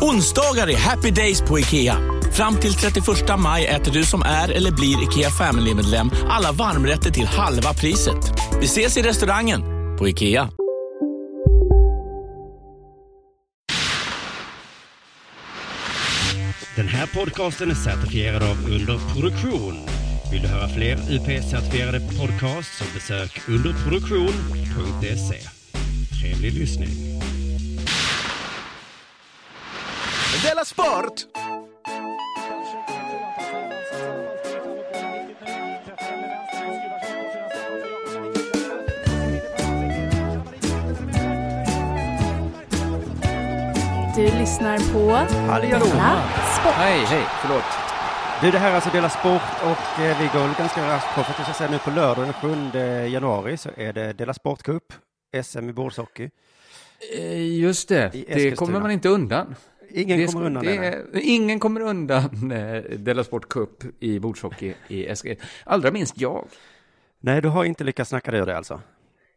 Onsdagar är happy days på IKEA. Fram till 31 maj äter du som är eller blir IKEA Family-medlem alla varmrätter till halva priset. Vi ses i restaurangen på IKEA. Den här podcasten är certifierad av Underproduktion. Vill du höra fler UP-certifierade podcasts så besök underproduktion.se. Trevlig lyssning. Della Sport! Du lyssnar på Halli hallå. Della Sport. Hej, hej, förlåt. Du, det här är alltså Dela Sport och eh, vi går ganska raskt på för att jag ska säga nu på lördag den 7 januari så är det Dela Sport Cup, SM i bordshockey. Eh, Just det, det kommer man inte undan. Ingen Det kommer undan det det. är, Ingen kommer undan eh, Della Sport Cup i bordshockey i Eskil. Allra minst jag. Nej, du har inte lyckats snacka dig ur det alltså?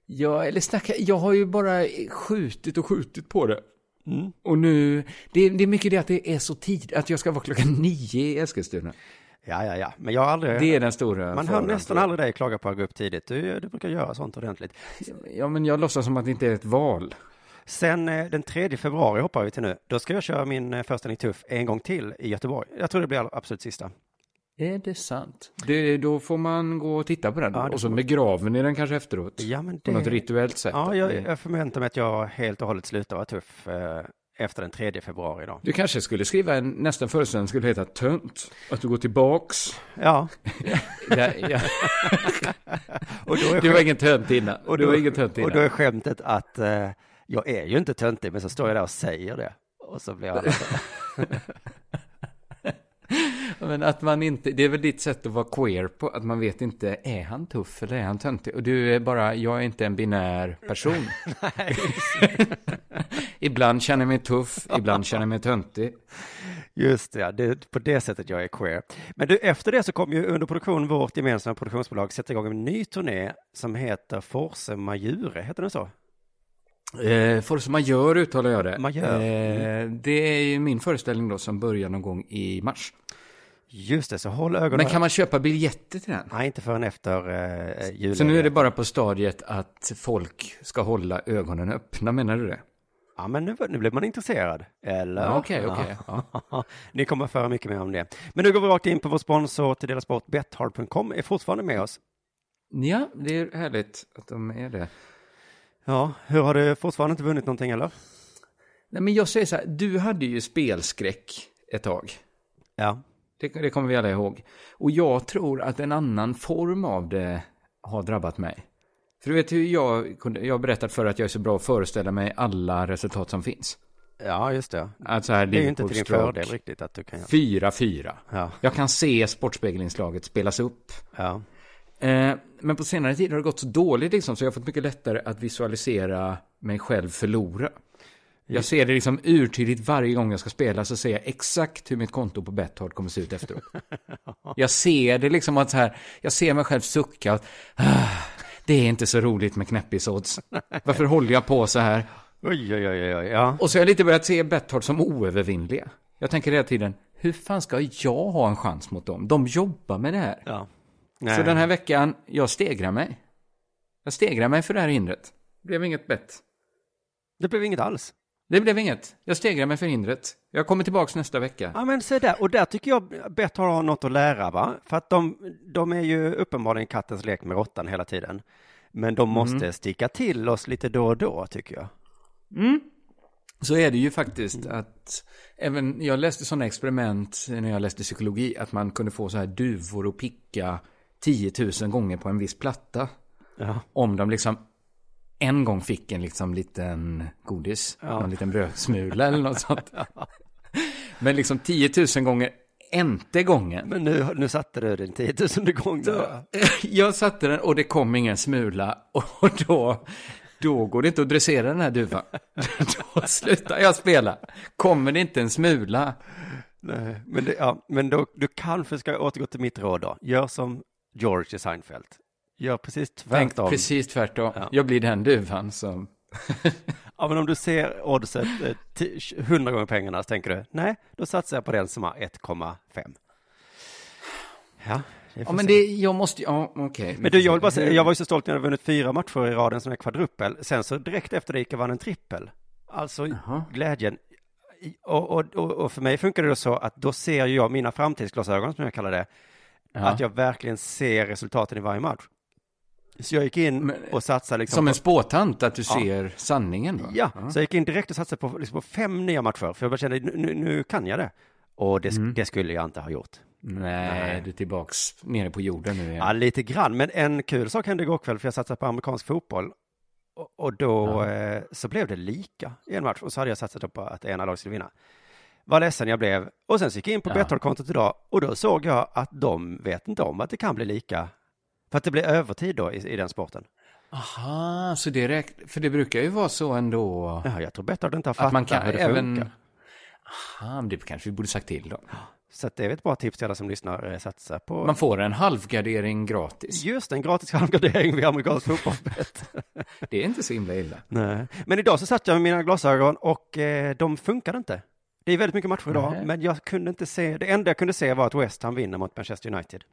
Jag, eller snacka, jag har ju bara skjutit och skjutit på det. Mm. Och nu, det, det är mycket det att det är så tid, att jag ska vara klockan nio i Eskilstuna. Ja, ja, ja, men jag har aldrig... Det är den stora Man hör nästan aldrig dig klaga på att gå upp tidigt. Du, du brukar göra sånt ordentligt. Ja, men jag låtsas som att det inte är ett val. Sen eh, den 3 februari hoppar vi till nu. Då ska jag köra min eh, föreställning Tuff en gång till i Göteborg. Jag tror det blir absolut sista. Är det sant? Det, då får man gå och titta på den. Ja, och så begraver ni den kanske efteråt. Ja, men På det... något rituellt sätt. Ja, jag, Det- jag förväntar mig att jag helt och hållet slutar vara tuff eh, efter den 3 februari då. Du kanske skulle skriva en, nästa föreställning skulle heta Tönt. Att du går tillbaks. Ja, Där, ja. och då är Du var ingen tönt innan. och du då, var ingen tönt och då innan. är skämtet att eh, jag är ju inte töntig, men så står jag där och säger det. Och så blir så. Men att man inte, det är väl ditt sätt att vara queer på, att man vet inte, är han tuff eller är han töntig? Och du är bara, jag är inte en binär person. ibland känner jag mig tuff, ibland känner jag mig töntig. Just det, det är på det sättet jag är queer. Men du, efter det så kom ju under produktion vårt gemensamma produktionsbolag sätta igång en ny turné som heter Force Majure, heter den så? Eh, Force Majeure uttalar jag det. Majeure. Eh, det är ju min föreställning då som börjar någon gång i mars. Just det, så håll ögonen... Men kan man köpa biljetter till den? Nej, inte förrän efter eh, julen. Så nu är det bara på stadiet att folk ska hålla ögonen öppna, menar du det? Ja, men nu, nu blev man intresserad. Eller? Ja, okej, okej, Ni kommer att föra mycket mer om det. Men nu går vi rakt in på vår sponsor till Dela Sport, Betthard.com är fortfarande med oss. Ja, det är härligt att de är det. Ja, hur har du fortfarande inte vunnit någonting eller? Nej, men jag säger så här, du hade ju spelskräck ett tag. Ja. Det, det kommer vi alla ihåg. Och jag tror att en annan form av det har drabbat mig. För du vet hur jag jag har berättat för att jag är så bra att föreställa mig alla resultat som finns. Ja, just det. Att så här, Det är ju inte till din fördel riktigt att du kan göra. 4-4. Ja. Jag kan se Sportspegelinslaget spelas upp. Ja. Eh, men på senare tid har det gått så dåligt liksom, så jag har fått mycket lättare att visualisera mig själv förlora. Jag ser det liksom urtydligt varje gång jag ska spela så ser jag exakt hur mitt konto på Betthard kommer se ut efteråt. Jag ser det liksom att så här, jag ser mig själv sucka. Att, ah, det är inte så roligt med knäppisodds. Varför håller jag på så här? Oj, oj, oj, oj, ja. Och så har jag lite börjat se Betthard som oövervinnliga. Jag tänker hela tiden, hur fan ska jag ha en chans mot dem? De jobbar med det här. Ja. Så Nej. den här veckan, jag stegrar mig. Jag stegrar mig för det här hindret. Det blev inget bett. Det blev inget alls. Det blev inget. Jag stegrar mig för hindret. Jag kommer tillbaks nästa vecka. Ja, men se där. Och där tycker jag Betthard har något att lära, va? För att de, de är ju uppenbarligen kattens lek med råttan hela tiden. Men de måste Mm. sticka till oss lite då och då, tycker jag. Mm. Så är det ju faktiskt att även, jag läste sådana experiment när jag läste psykologi, att man kunde få så här duvor att picka 10 000 gånger på en viss platta. Ja. Om de liksom en gång fick en liksom liten godis, Ja. någon liten brödsmula eller något sånt. Men liksom 10 000 gånger, ente gången. Men nu, nu satte du den 10 000 gång där. Jag satte den och det kom ingen smula och då, då går det inte att dressera den här duvan. Då slutar jag spela. Kommer det inte en smula. Nej, men, det, ja, men då, du kanske ska återgå till mitt råd då. Gör som George i Seinfeld. Gör precis Tänk tvärtom. precis tvärtom. Ja. Jag blir den duvan som... Ja, men om du ser oddset eh, ti- 100 gånger pengarna så tänker du, nej, då satsar jag på den som har 1,5. Ja, Ja, men se. det, jag måste, ja, okej. Men du, jag vill bara säga, jag var ju så stolt när jag hade vunnit fyra matcher i raden som är kvadruppel. Sen så direkt efter det gick jag vann en trippel. Alltså Jaha. glädjen. I- Och, och, och, och för mig funkar det då så att då ser jag mina framtidsglasögon som jag kallar det. Ja. Att jag verkligen ser resultaten i varje match. Så jag gick in och satsade liksom Som en spåtant, att du Ja. ser sanningen då? Ja, så jag gick in direkt och satsade på, liksom på fem nya matcher. För jag bara kände, nu, nu, kan jag det. Och det, Mm. det skulle jag inte ha gjort. Nej, Nej. du är tillbaks nere på jorden nu igen. Ja, lite grann. Men en kul sak hände igår kväll, för jag satsade på amerikansk fotboll. Och, och då Ja. eh, så blev det lika i en match. Och så hade jag satsat på att ena lag skulle vinna. Vad ledsen jag blev. Och sen så gick jag in på Ja. Betthard-kontot idag och då såg jag att de vet inte om att det kan bli lika. För att det blir övertid då i, i den sporten. Aha, så det räknar, för det brukar ju vara så ändå. Ja, jag tror Betthard inte har fattat Att man kan hur det även... funkar. Aha, men det kanske vi borde sagt till då. Så det är ett bra tips till alla som lyssnar. eh, Satsa på Man får en halvgardering gratis. just en gratis halvgardering vid amerikansk fotbollsbett. Det är inte så himla illa. Nej. Men idag så satt jag med mina glasögon och eh, de funkade inte. Det är väldigt mycket matcher idag, Nej. men jag kunde inte se, det enda jag kunde se var att West Ham vinner mot Manchester United.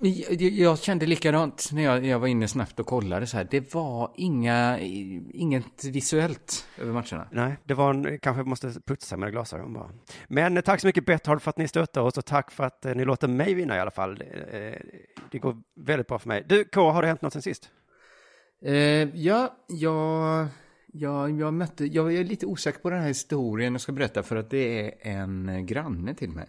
Jag- jag kände likadant när jag, jag var inne snabbt och kollade så här. Det var inga, inget visuellt över matcherna. Nej, det var en, kanske måste putsa mina glasögon bara. Men eh, tack så mycket Betthard för att ni stöttar oss och tack för att eh, ni låter mig vinna i alla fall. Eh, det går väldigt bra för mig. Du, K, har det hänt något sen sist? Eh, ja, jag, jag, jag mötte, jag är lite osäker på den här historien jag ska berätta för att det är en granne till mig.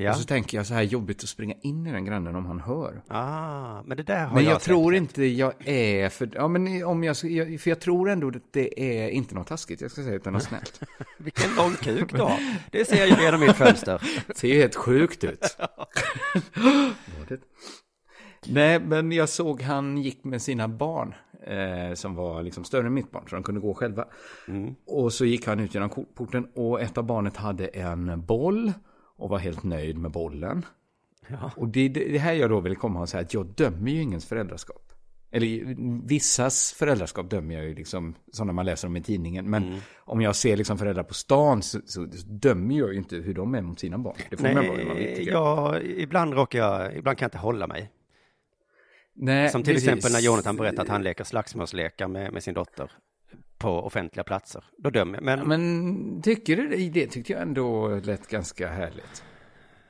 Ja. Och så tänker jag så här jobbigt att springa in i den grannen om han hör. Ah, men det där har Men jag, jag, tror släppt. inte jag är för, ja men om jag, för jag tror ändå att det är inte något taskigt jag ska säga utan något snällt. Vilken lång kuk har. Det ser jag genom mitt fönster. Det ser ju helt sjukt ut. Nej, men jag såg han gick med sina barn eh, som var liksom större än mitt barn så de kunde gå själva. Och så gick han ut genom porten och ett av barnet hade en boll och var helt nöjd med bollen. Ja. Och det, det här jag då vill komma och säga att jag dömer ju ingens föräldraskap. Eller vissas föräldraskap dömer jag ju liksom, sådana man läser om i tidningen. Men om jag ser liksom föräldrar på stan så, så dömer jag ju inte hur de är mot sina barn. Det får man vara man Nej, ja, ibland råkar jag, ibland kan jag inte hålla mig. Nej, Som till precis. exempel när Jonathan berättar att han leker slagsmålslekar med, med sin dotter på offentliga platser. Då dömer jag. Men, Ja, Men tycker du det? Det tyckte jag ändå lät ganska härligt.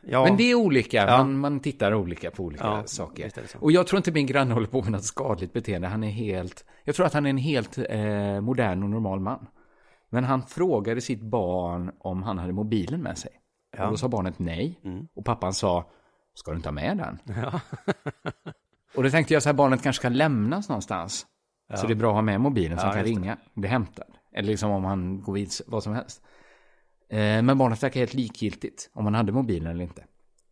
ja, Men det är olika, Ja. man, man tittar olika på olika Ja, saker. Och jag tror inte min granne håller på med något skadligt beteende. Han är helt, jag tror att han är en helt eh, modern och normal man. Men han frågade sitt barn om han hade mobilen med sig. Och då sa barnet nej. Mm. Och pappan sa, ska du inte ha med den? Ja. Och då tänkte jag så här, barnet kanske kan lämnas någonstans. Så det är bra att ha med mobilen så Ja, han kan det. ringa. Det hämtar. Eller liksom om han går vid vad som helst. Eh, men barnet verkar helt likgiltigt om han hade mobilen eller inte.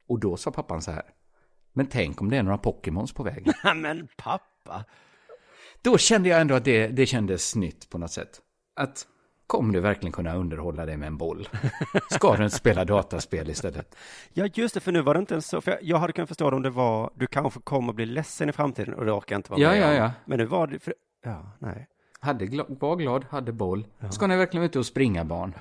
Och då sa pappan så här. Men tänk om det är några Pokémons på vägen. men pappa. Då kände jag ändå att det, det kändes nytt på något sätt. Att kommer du verkligen kunna underhålla dig med en boll? Ska du inte spela dataspel istället? Ja, just det, för nu var det inte ens så. För jag, jag hade kunnat förstå det om det var, du kanske kommer bli ledsen i framtiden och det orkar inte vara Ja, med ja, om. ja. Men nu var det, för, ja, nej. Hade gla- var glad, hade boll. Ska ni verkligen ut och springa barn?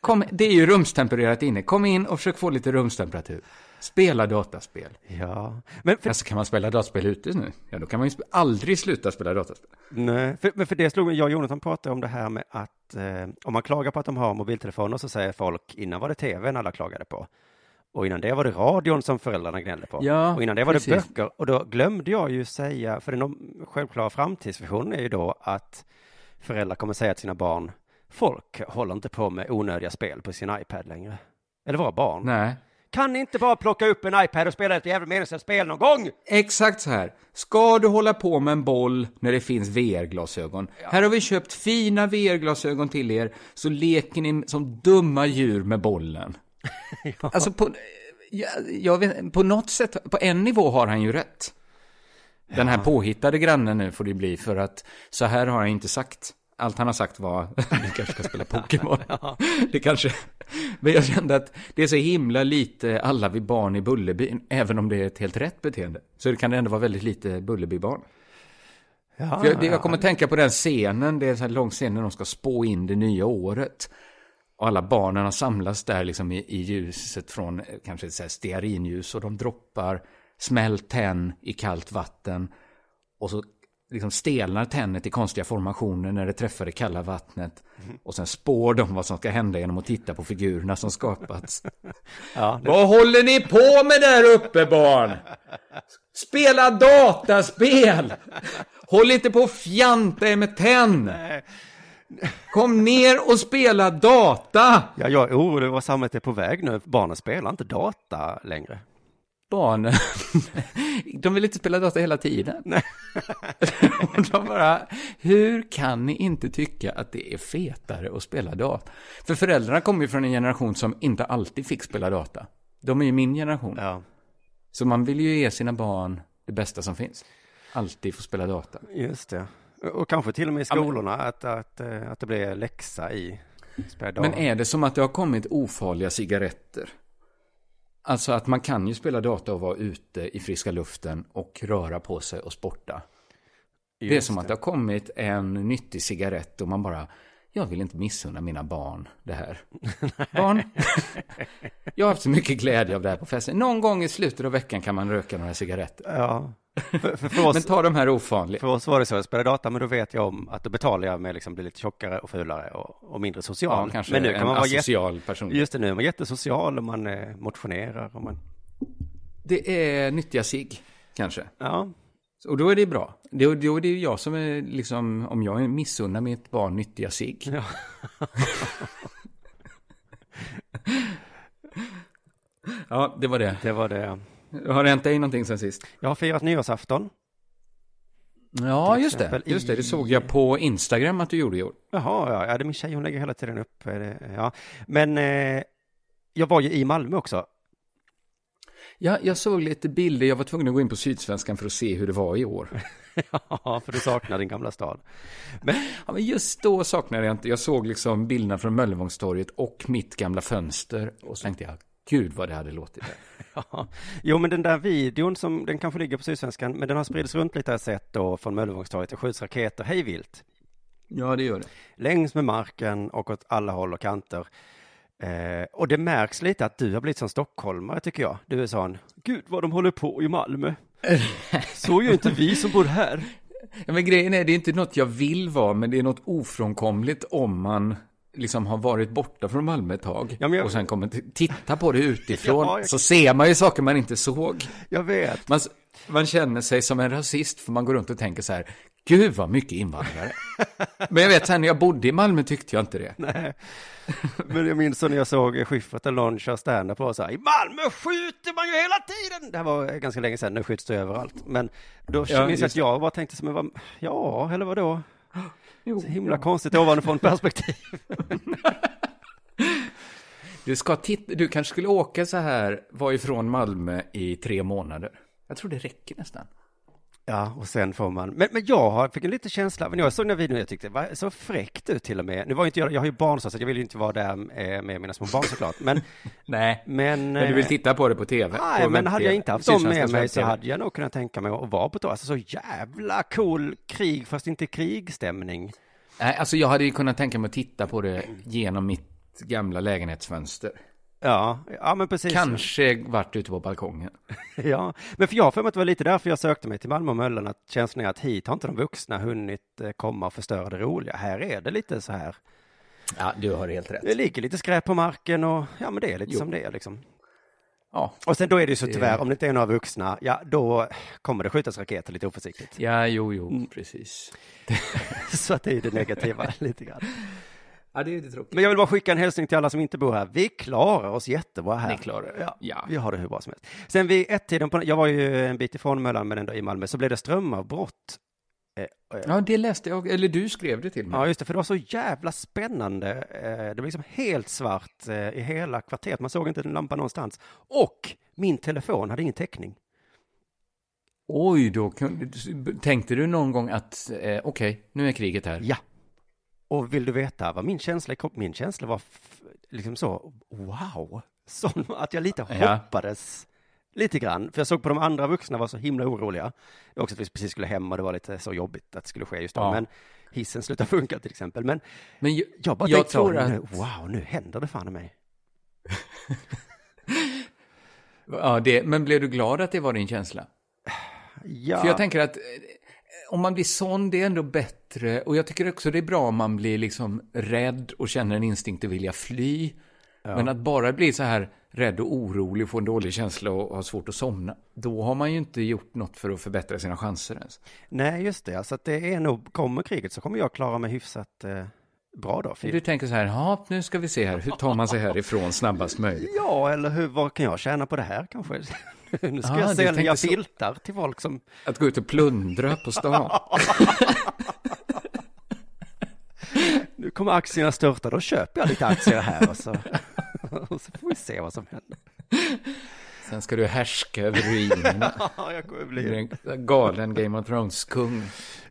Kom, det är ju rumstempererat inne. Kom in och försök få lite rumstemperatur. Spela dataspel. Ja, men för, Alltså kan man spela dataspel ute nu? Ja, då kan man ju aldrig sluta spela dataspel. nej, för, men för det slog mig, jag och Jonathan pratade om det här med att eh, om man klagar på att de har mobiltelefoner så säger folk, innan var det tvn alla klagade på. Och innan det var det radion som föräldrarna gnällde på. Ja, och innan det var det precis. böcker. Och då glömde jag ju säga, för den självklara framtidsvisionen är ju då att föräldrar kommer säga till sina barn, folk håller inte på med onödiga spel på sin iPad längre. Eller våra barn. Nej. Kan ni inte bara plocka upp en iPad och spela ett jävla meningslöst spel någon gång? Exakt så här. Ska du hålla på med en boll när det finns VR-glasögon? Här har vi köpt fina VR-glasögon till er, så leker ni som dumma djur med bollen. Alltså på, jag, jag vet, på något sätt, på en nivå har han ju rätt. Den här påhittade grannen nu får det bli, för att så här har han inte sagt. Allt han har sagt var, vi kanske ska spela Pokémon. Det kanske, men jag kände att det är så himla lite alla vi barn i Bullerbyn, även om det är ett helt rätt beteende. Så det kan ändå vara väldigt lite Bullerbybarn. Ja, För jag, det- jag kommer att tänka på den scenen, det är en sån här lång scen när de ska spå in det nya året. Och alla barnen har samlats där liksom i, i ljuset från eh, kanske så här stearinljus och de droppar smält tenn i kallt vatten. Och så liksom stelnar tennet i konstiga formationer när det träffar det kalla vattnet. Och sen spår de vad som ska hända genom att titta på figurerna som skapats. Ja, det- Vad håller ni på med där uppe barn? Spela dataspel! Håll inte på och fjanta er med tenn! Kom ner och spela data! Ja, jag är orolig vad samhället är på väg nu. Barnen spelar inte data längre. Barnen, de vill inte spela data hela tiden. Och de bara, hur kan ni inte tycka att det är fetare att spela data? För föräldrarna kommer ju från en generation som inte alltid fick spela data. De är ju min generation. Ja, Så man vill ju ge sina barn det bästa som finns. Alltid få spela data. just det. Och kanske till och med i Ja, men- skolorna att, att, eh, att det blir läxa i spela data. Men är det som att det har kommit ofarliga cigaretter? Alltså att man kan ju spela data och vara ute i friska luften och röra på sig och sporta. det är Just som att det har kommit en nyttig cigarett och man bara, jag vill inte missunna mina barn det här. barn, jag har haft så mycket glädje av det här på festen. Någon gång i slutet av veckan kan man röka några cigaretter. Ja. För, för, för, oss, Men ta de här ofarliga. för oss var det så, jag spelade data, men då vet jag om att då betalar jag med att liksom bli lite tjockare och fulare och, och mindre social. Ja, kanske men nu en kan man vara jätte, asocial person. Just det, nu är man jättesocial och man eh, motionerar och man, Det är nyttiga cigg, kanske. ja. Och då är det bra. Då, då är det ju jag som är liksom, om jag missunnar mitt barn nyttiga cigg. Ja. ja, det var det. Det var det. Har det hänt dig någonting sen sist? Jag har firat nyårsafton. Ja, just det. Just det, det såg jag på Instagram att du gjorde i år. Jaha, ja, ja, det är min tjej, hon lägger hela tiden upp. eh, Ja. Men eh, jag var ju i Malmö också. Ja, jag såg lite bilder. Jag var tvungen att gå in på Sydsvenskan för att se hur det var i år. Ja, för du saknar din gamla stad. Men, Ja, men just då saknade jag inte. Jag såg liksom bilderna från Möllevångstorget och mitt gamla fönster. Och så tänkte jag, gud vad det hade låtit där. ja. Jo, men den där videon som, den kanske ligger på Sydsvenskan, men den har spridits runt lite har jag sett då från Möllevångstorget. Det skjuts raketer hej vilt. Ja, det gör det. Längs med marken och åt alla håll och kanter. Eh, och det märks lite att du har blivit som stockholmare tycker jag. Du är sån, gud vad de håller på i Malmö. Så gör inte vi som bor här. Ja, men grejen är, det är inte något jag vill vara, men det är något ofrånkomligt om man liksom har varit borta från Malmö ett tag Ja, jag- och sen kommer titta på det utifrån, Ja, jag- så ser man ju saker man inte såg. Jag vet. Man, man känner sig som en rasist för man går runt och tänker så här, gud vad mycket invandrare. men jag vet, sen när jag bodde i Malmö tyckte jag inte det. Nej. Men jag minns när jag såg Schyffert eller någon köra stand-up och så här, i Malmö skjuter man ju hela tiden. Det här var ganska länge sedan, nu skjuts det överallt. Men då Ja, minns jag att jag bara tänkte, vad, ja, eller vadå? Jo, Så himla konstigt ovanifrån perspektiv. Du, ska titta, du kanske skulle åka så här, vara ifrån Malmö i tre månader. Jag tror det räcker nästan. Ja, och sen får man, men, men jag har- fick en liten känsla, men jag såg den här videon och jag tyckte det var så fräckt ut till och med. Nu var inte jag, jag har ju barn så jag vill ju inte vara där eh, med mina små barn såklart, men, Nej, men. men du vill eh, titta på det på tv? Nej, på men hade jag webb-TV. inte haft dem med mig så webb-TV. hade jag nog kunnat tänka mig att vara på ett Alltså så jävla cool krig, fast inte krigstämning. Nej, alltså jag hade ju kunnat tänka mig att titta på det genom mitt gamla lägenhetsfönster. Ja, ja men precis. Kanske varit ute på balkongen. Ja, men för jag har för mig att det var lite därför jag sökte mig till Malmö och Möllan, att känslan är att hit har inte de vuxna hunnit eh, komma och förstöra det roliga. Här är det lite så här. Ja, du har helt rätt. Det ligger lite skräp på marken och ja, men det är lite Jo. som det är liksom. Ja. Och sen då är det ju så tyvärr, om det inte är några vuxna, ja då kommer det skjutas raketer lite oförsiktigt. Ja, jo, jo, precis. så att det är det negativa lite grann. Ja, det är det tråkigt. Men jag vill bara skicka en hälsning till alla som inte bor här. Vi klarar oss jättebra här. Ni klarar. Ja, Ja. Vi har det hur bra som helst. Sen vid ett-tiden på jag var ju en bit ifrån Möllan men ändå i Malmö, så blev det strömavbrott. Eh, eh, Ja, det läste jag, eller du skrev det till mig. Ja, just det, för det var så jävla spännande. Eh, Det var liksom helt svart i hela kvarteret. Man såg inte en lampa någonstans. Och min telefon hade ingen täckning. Oj, då tänkte du någon gång att, eh, okej, nu är kriget här. Ja. Och vill du veta vad min känsla Min känsla var liksom så, wow. Som att jag lite Ja. hoppades lite grann. För jag såg på de andra vuxna var så himla oroliga. Det var Också att vi precis skulle hem och det var lite så jobbigt att det skulle ske just då. Ja. Men hissen slutade funka till exempel. Men Men jag, jag bara jag tänkte så, tror att- nu, wow, nu händer det fan i mig. Ja, det, men blev du glad att det var din känsla? Ja. För jag tänker att eh, om man blir sån, det är ändå bättre. Och jag tycker också det är bra om man blir liksom rädd och känner en instinkt att vilja fly. Men att bara bli så här rädd och orolig och få en dålig känsla och ha svårt att somna. Då har man ju inte gjort något för att förbättra sina chanser ens. Nej, just det. Så att det är nog, kommer kriget så kommer jag klara mig hyfsat eh, bra då. För Du tänker så här, ja, nu ska vi se här, hur tar man sig härifrån snabbast möjligt? Ja, eller hur, vad kan jag tjäna på det här kanske? nu ska Ah, jag sälja tänkte så. filtar till folk som... Att gå ut och plundra på stan. Nu kommer aktierna störta, då köper jag lite aktier här och så, och så får vi se vad som händer. Sen ska du härska över ruinerna. Ja, jag kommer Du bli... är en galen Game of Thrones-kung.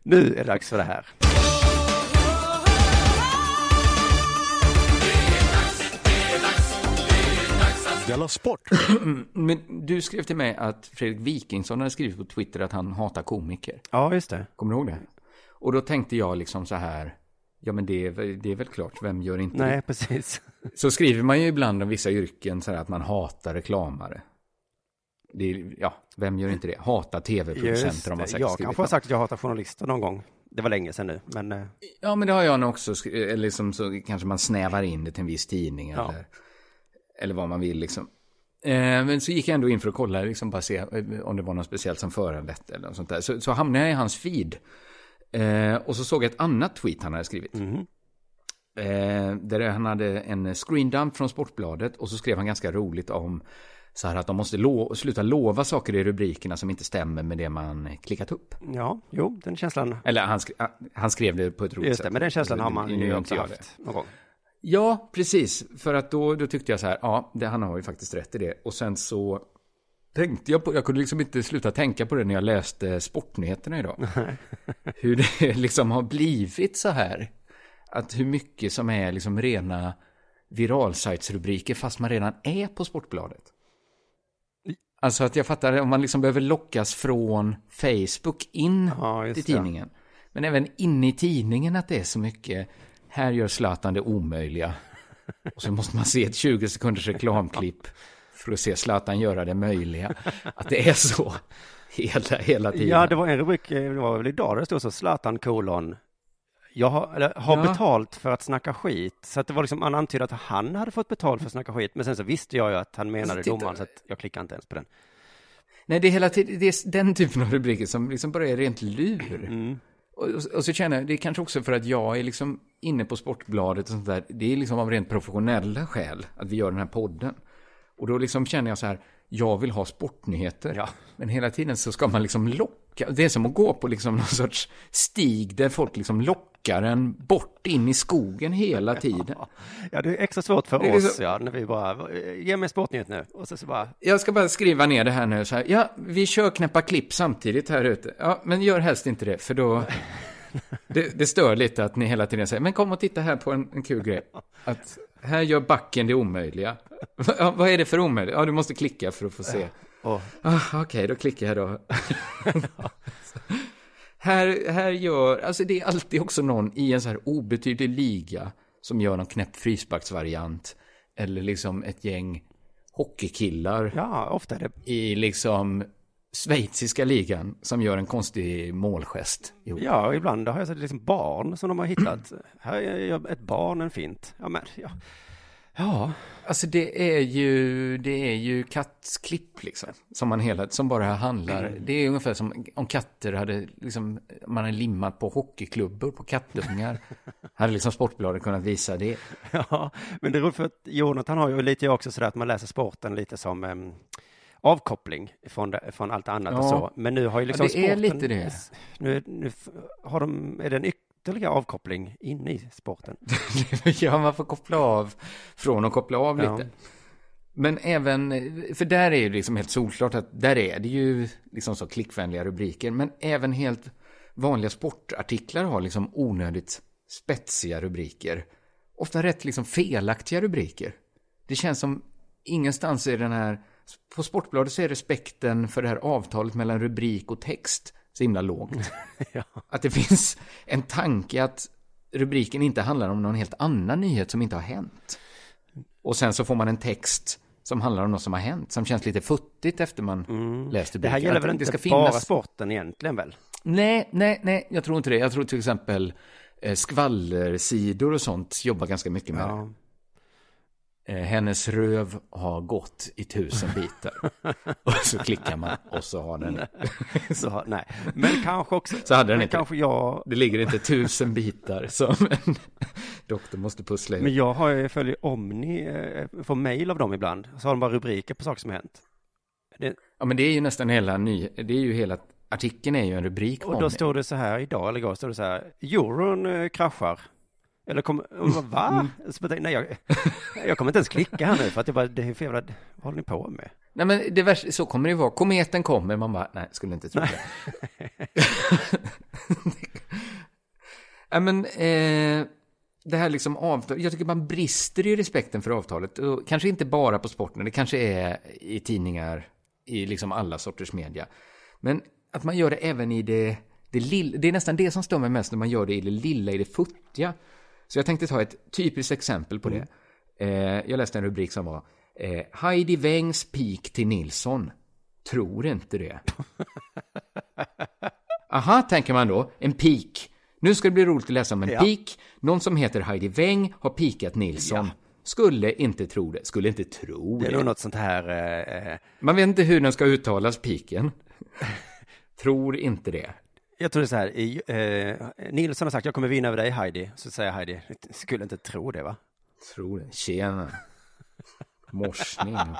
Nu är det dags för det här. Della Sport! Men du skrev till mig att Fredrik Wikingsson hade skrivit på Twitter att han hatar komiker. Ja, just det. Kommer du ihåg det? Och då tänkte jag liksom så här, ja men det är, det är väl klart, vem gör inte Nej, det? precis. Så skriver man ju ibland om vissa yrken så här att man hatar reklamare. Det är, ja, vem gör inte det? Just tv-producenter om man säkert Jag kanske har sagt att jag hatar journalister någon gång. Det var länge sedan nu, men... eh, Ja, men det har jag nog också eller liksom så kanske man snävar in det till en viss tidning Ja. eller, eller vad man vill liksom. Eh, men så gick jag ändå in för att kolla, liksom bara se eh, om det var något speciellt som föranlett eller något sånt där. Så, så hamnade jag i hans feed. Eh, och så såg jag ett annat tweet han hade skrivit. Mhm. Eh, där han hade en screendump från Sportbladet och så skrev han ganska roligt om så här att de måste lo- sluta lova saker i rubrikerna som inte stämmer med det man klickat upp. Ja, jo, den känslan... Eller han, skrev, han skrev det på ett roligt Just sätt. det, men den känslan har man ju det. haft någon gång. Ja, precis. För att då, då tyckte jag så här, ja, det, han har ju faktiskt rätt i det. Och sen så tänkte jag på, jag kunde liksom inte sluta tänka på det när jag läste sportnyheterna idag. hur det liksom har blivit så här. Att hur mycket som är liksom rena viralsajtsrubriker fast man redan är på Sportbladet. Alltså att jag fattar, om man liksom behöver lockas från Facebook in Ja, till det. tidningen. Men även inne i tidningen att det är så mycket, här gör Zlatan det omöjliga. Och så måste man se ett 20 sekunders reklamklipp för att se Zlatan göra det möjliga. Att det är så hela, hela tiden. Ja, det var en rubrik, eh, det var väl idag, det stod så Zlatan kolon. Jag har, eller, har Ja. betalt för att snacka skit. Så att det var liksom, han antydde att han hade fått betalt för att snacka skit. Men sen så visste jag ju att han menade titta- domaren, så att jag klickade inte ens på den. Nej, det är hela tiden, det är den typen av rubriker som liksom bara är rent lur. Mm. Och, och, och så känner jag, det är kanske också för att jag är liksom inne på Sportbladet och sånt där. Det är liksom av rent professionella skäl att vi gör den här podden. Och då liksom känner jag så här, jag vill ha sportnyheter. Ja. Men hela tiden så ska man liksom locka. Det är som att gå på liksom någon sorts stig där folk liksom lockar en bort in i skogen hela tiden. Ja, det är extra svårt för oss, liksom- ja, när vi bara, ge mig sportnyhet nu. Och så, så bara, Jag ska bara skriva ner det här nu så här. Ja, vi kör knäppa klipp samtidigt här ute. Ja, men gör helst inte det, för då... Det, det stör lite att ni hela tiden säger, men kom och titta här på en, en kul grej. Att här gör backen det omöjliga. Vad är det för omöjligt? Ja, du måste klicka för att få se. åh, Ah, Okej, då klickar jag då. här, här gör, alltså det är alltid också någon i en så här obetydlig liga som gör någon knäpp frisparksvariant. Eller liksom ett gäng hockeykillar ja, ofta är det, i liksom schweiziska ligan som gör en konstig målgest. ihop. ja, ibland har jag sett liksom barn som de har hittat. Här gör ett barn en fint. Ja, men, ja. Ja. Alltså det är ju, det är ju kattklipp liksom. Som man hela, som bara handlar. Mm. Det är ungefär som om katter hade, liksom, man hade limmat på hockeyklubbor på kattungar. hade liksom Sportbladet kunnat visa det. Ja, men det är roligt för att Jonathan har ju lite också sådär att man läser sporten lite som avkoppling från, från allt annat och Ja. så. Men nu har ju liksom Ja, det är sporten, lite det. Nu, nu har de, är det en ytterligare avkoppling inne i sporten? ja, man får koppla av från och koppla av Ja. lite. Men även, för där är ju liksom helt solklart att där är det ju liksom så klickvänliga rubriker. Men även helt vanliga sportartiklar har liksom onödigt spetsiga rubriker. Ofta rätt liksom felaktiga rubriker. Det känns som ingenstans är den här, på Sportbladet så är respekten för det här avtalet mellan rubrik och text så himla lågt. Att det finns en tanke att rubriken inte handlar om någon helt annan nyhet som inte har hänt. Och sen så får man en text som handlar om något som har hänt, som känns lite futtigt efter man läst rubriken. Mm. Det här gäller väl inte bara sporten egentligen väl? Nej, nej, nej, jag tror inte det. Jag tror till exempel eh, skvallersidor och sånt jobbar ganska mycket med det. Eh, hennes röv har gått i tusen bitar. och så klickar man och så har den... så, nej. Men kanske också... Så hade den inte kanske jag... Det ligger inte tusen bitar som en doktor måste pussla ihop. Men jag har ju följer Omni, eh, får mejl av dem ibland. Så har de bara rubriker på saker som har hänt. Det, Ja, men det är ju nästan hela ny... Det är ju hela... Artikeln är ju en rubrik på och då Omni. står det så här idag, eller igår, står det så här, euron eh, kraschar. Eller kommer, och bara, va? Så jag tänkte, nej, jag, jag kommer inte ens klicka här nu för att jag bara, det är för jävla, vad håller ni på med? Nej, men det värsta, så kommer det vara. Kometen kommer, man bara, nej, skulle inte tro det. Nej, men eh, det här liksom avtal, jag tycker man brister i respekten för avtalet. Och kanske inte bara på sporten, det kanske är i tidningar, i liksom alla sorters media. Men att man gör det även i det, det lilla, det är nästan det som stör mig mest när man gör det i det lilla, i det futtiga. Så jag tänkte ta ett typiskt exempel på det. Eh, jag läste en rubrik som var eh, Heidi Wengs pik till Nilsson. Tror inte det. Aha, tänker man då. En pik. Nu ska det bli roligt att läsa om en Ja. pik. Någon som heter Heidi Weng har pikat Nilsson. Skulle inte tro det. Skulle inte tro Det det. är något sånt här, eh, eh, Man vet inte hur den ska uttalas, piken. tror inte det. Jag tror det är så här, eh, Nilsson har sagt, jag kommer vinna över dig Heidi. Så säger Heidi, skulle inte tro det va? Tror det. Tjena. Morsning.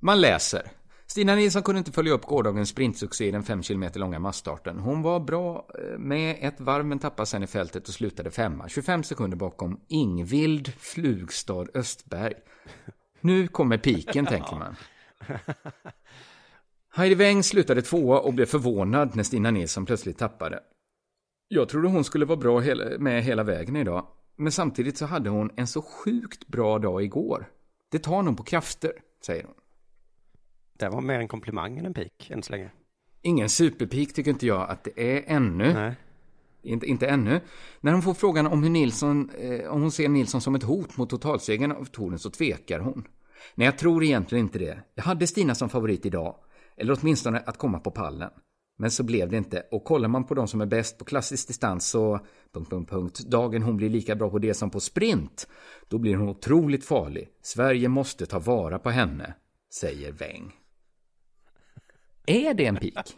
Man läser. Stina Nilsson kunde inte följa upp gårdagens sprintsuccé i den 5 km långa massstarten. Hon var bra eh, med ett varv men tappade sen i fältet och slutade femma. 25 sekunder bakom Ingvild Flugstad Östberg. Nu kommer piken, tänker man. Heidi Weng slutade tvåa och blev förvånad när Stina Nilsson plötsligt tappade. Jag trodde hon skulle vara bra med hela vägen idag. Men samtidigt så hade hon en så sjukt bra dag igår. Det tar nog på krafter, säger hon. Det var mer en komplimang än en pik än så länge. Ingen superpik tycker inte jag att det är ännu. Nej. Inte, inte ännu. När hon får frågan om hur Nilsson, eh, om hon ser Nilsson som ett hot mot totalsegern av touren så tvekar hon. Nej, jag tror egentligen inte det. Jag hade Stina som favorit idag. Eller åtminstone att komma på pallen. Men så blev det inte. Och kollar man på de som är bäst på klassisk distans så... Punkt, punkt, punkt. Dagen hon blir lika bra på det som på sprint. Då blir hon otroligt farlig. Sverige måste ta vara på henne, säger Weng. Är det en pik?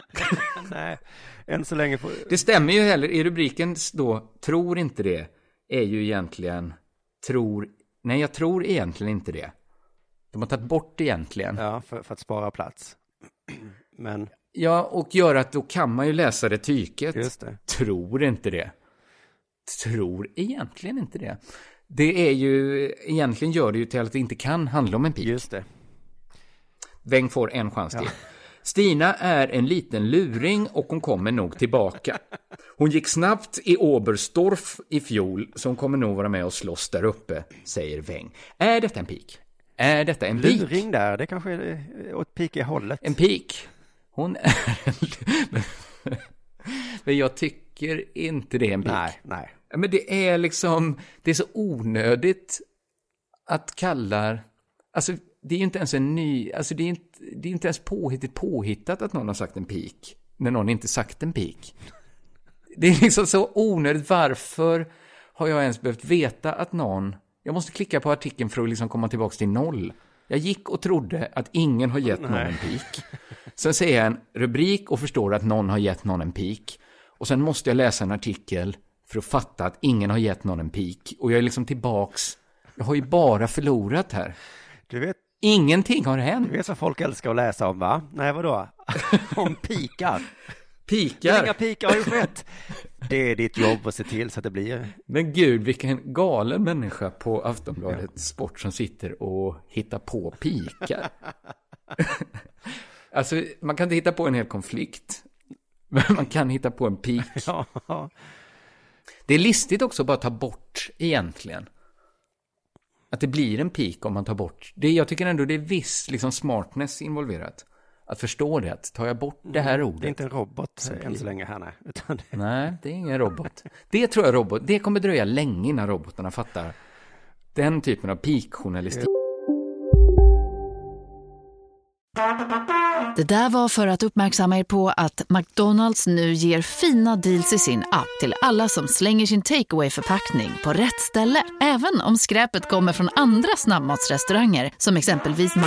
Nej, än så länge får... Det stämmer ju heller. I rubriken då, tror inte det, är ju egentligen, tror, nej jag tror egentligen inte det. De har tagit bort egentligen. Ja, för, för att spara plats. Men, Ja, och gör att då kan man ju läsa det tyket. just det. Tror inte det. Tror egentligen inte det. Det är ju, egentligen gör det ju till att det inte kan handla om en pik. Just det. Weng får en chans till. Stina är en liten luring och hon kommer nog tillbaka. Hon gick snabbt i Oberstdorf i fjol, så hon kommer nog vara med och slåss där uppe, säger Weng. Är detta en pik? Är detta en pik? Luring där, det kanske är eh, åt pika-hållet. En pik? Hon är en... Men jag tycker inte det är en pik. Nej, nej. Men det är liksom, det är så onödigt att kalla, alltså det är ju inte ens en ny, alltså det är inte, det är inte ens påhittigt påhittat att någon har sagt en pik, när någon inte sagt en pik. Det är liksom så onödigt, varför har jag ens behövt veta att någon... Jag måste klicka på artikeln för att liksom komma tillbaka till noll. Jag gick och trodde att ingen har gett någon Nej. en pik. Sen ser jag en rubrik och förstår att någon har gett någon en pik. Och sen måste jag läsa en artikel för att fatta att ingen har gett någon en pik. Och jag är liksom tillbaks. Jag har ju bara förlorat här. Du vet, Ingenting har hänt. du vet vad folk älskar att läsa om va? Nej, vadå? om pikar. Pikar. Inga pikar har ju skett. Det är ditt jobb att se till så att det blir. Men gud, vilken galen människa på Aftonbladet Sport som sitter och hittar på pikar. alltså, man kan inte hitta på en hel konflikt. Men man kan hitta på en pik. Ja. Det är listigt också att bara ta bort egentligen. Att det blir en pik om man tar bort. Det, jag tycker ändå det är viss liksom, smartness involverat. Att förstå det, att tar jag bort det här ordet. Det är inte en robot Så än så länge här nej. Utan det... Nej, det är ingen robot. Det tror jag robot, det kommer dröja länge innan robotarna fattar den typen av peak-journalistik. Det där var för att uppmärksamma er på att McDonalds nu ger fina deals i sin app till alla som slänger sin takeaway förpackning på rätt ställe. Även om skräpet kommer från andra snabbmatsrestauranger som exempelvis Ma...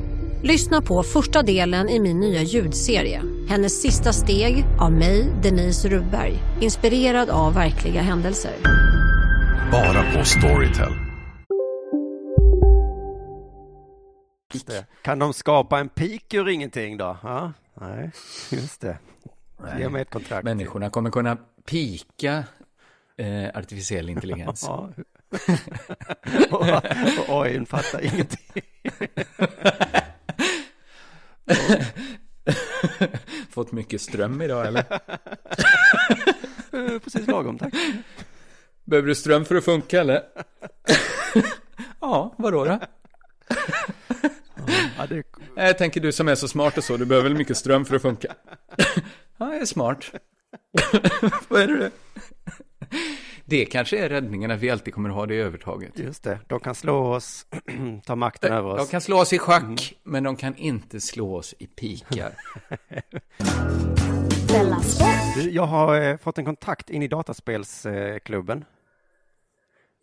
Lyssna på första delen i min nya ljudserie. Hennes sista steg av mig, Denise Rubberg. Inspirerad av verkliga händelser. Bara på Storytel. Kan de skapa en pik ur ingenting då? Ja, nej, just det. Ge mig ett kontrakt. Människorna kommer kunna pika eh, artificiell intelligens. Och, och fattar ingenting. Fått mycket ström idag eller? Precis lagom, tack. Behöver du ström för att funka eller? ja, vadå då? Ja, det... Jag tänker du som är så smart och så, du behöver väl mycket ström för att funka? ja, jag är smart. Vad är det? Det kanske är räddningen, att vi alltid kommer att ha det övertaget. Just det, de kan slå oss, ta makten över oss. De kan slå oss i schack, men de kan inte slå oss i pikar. Jag har eh, fått en kontakt in i dataspelsklubben.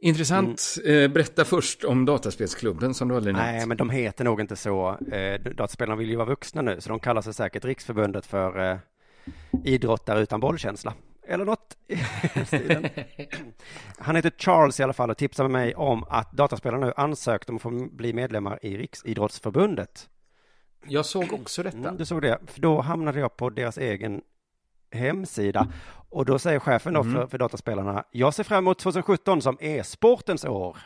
Intressant. Eh, berätta först om Dataspelsklubben som du aldrig nämnt. Nej, men de heter nog inte så. Eh, dataspelarna vill ju vara vuxna nu, så de kallar sig säkert Riksförbundet för eh, idrottare utan bollkänsla. Eller något. Han heter Charles i alla fall och tipsade mig om att dataspelarna nu ansökt om att få bli medlemmar i Riksidrottsförbundet. Jag såg också detta. Mm, du såg det, för då hamnade jag på deras egen hemsida. Och då säger chefen då Mm. för, för dataspelarna, jag ser fram emot 2017 som e-sportens år.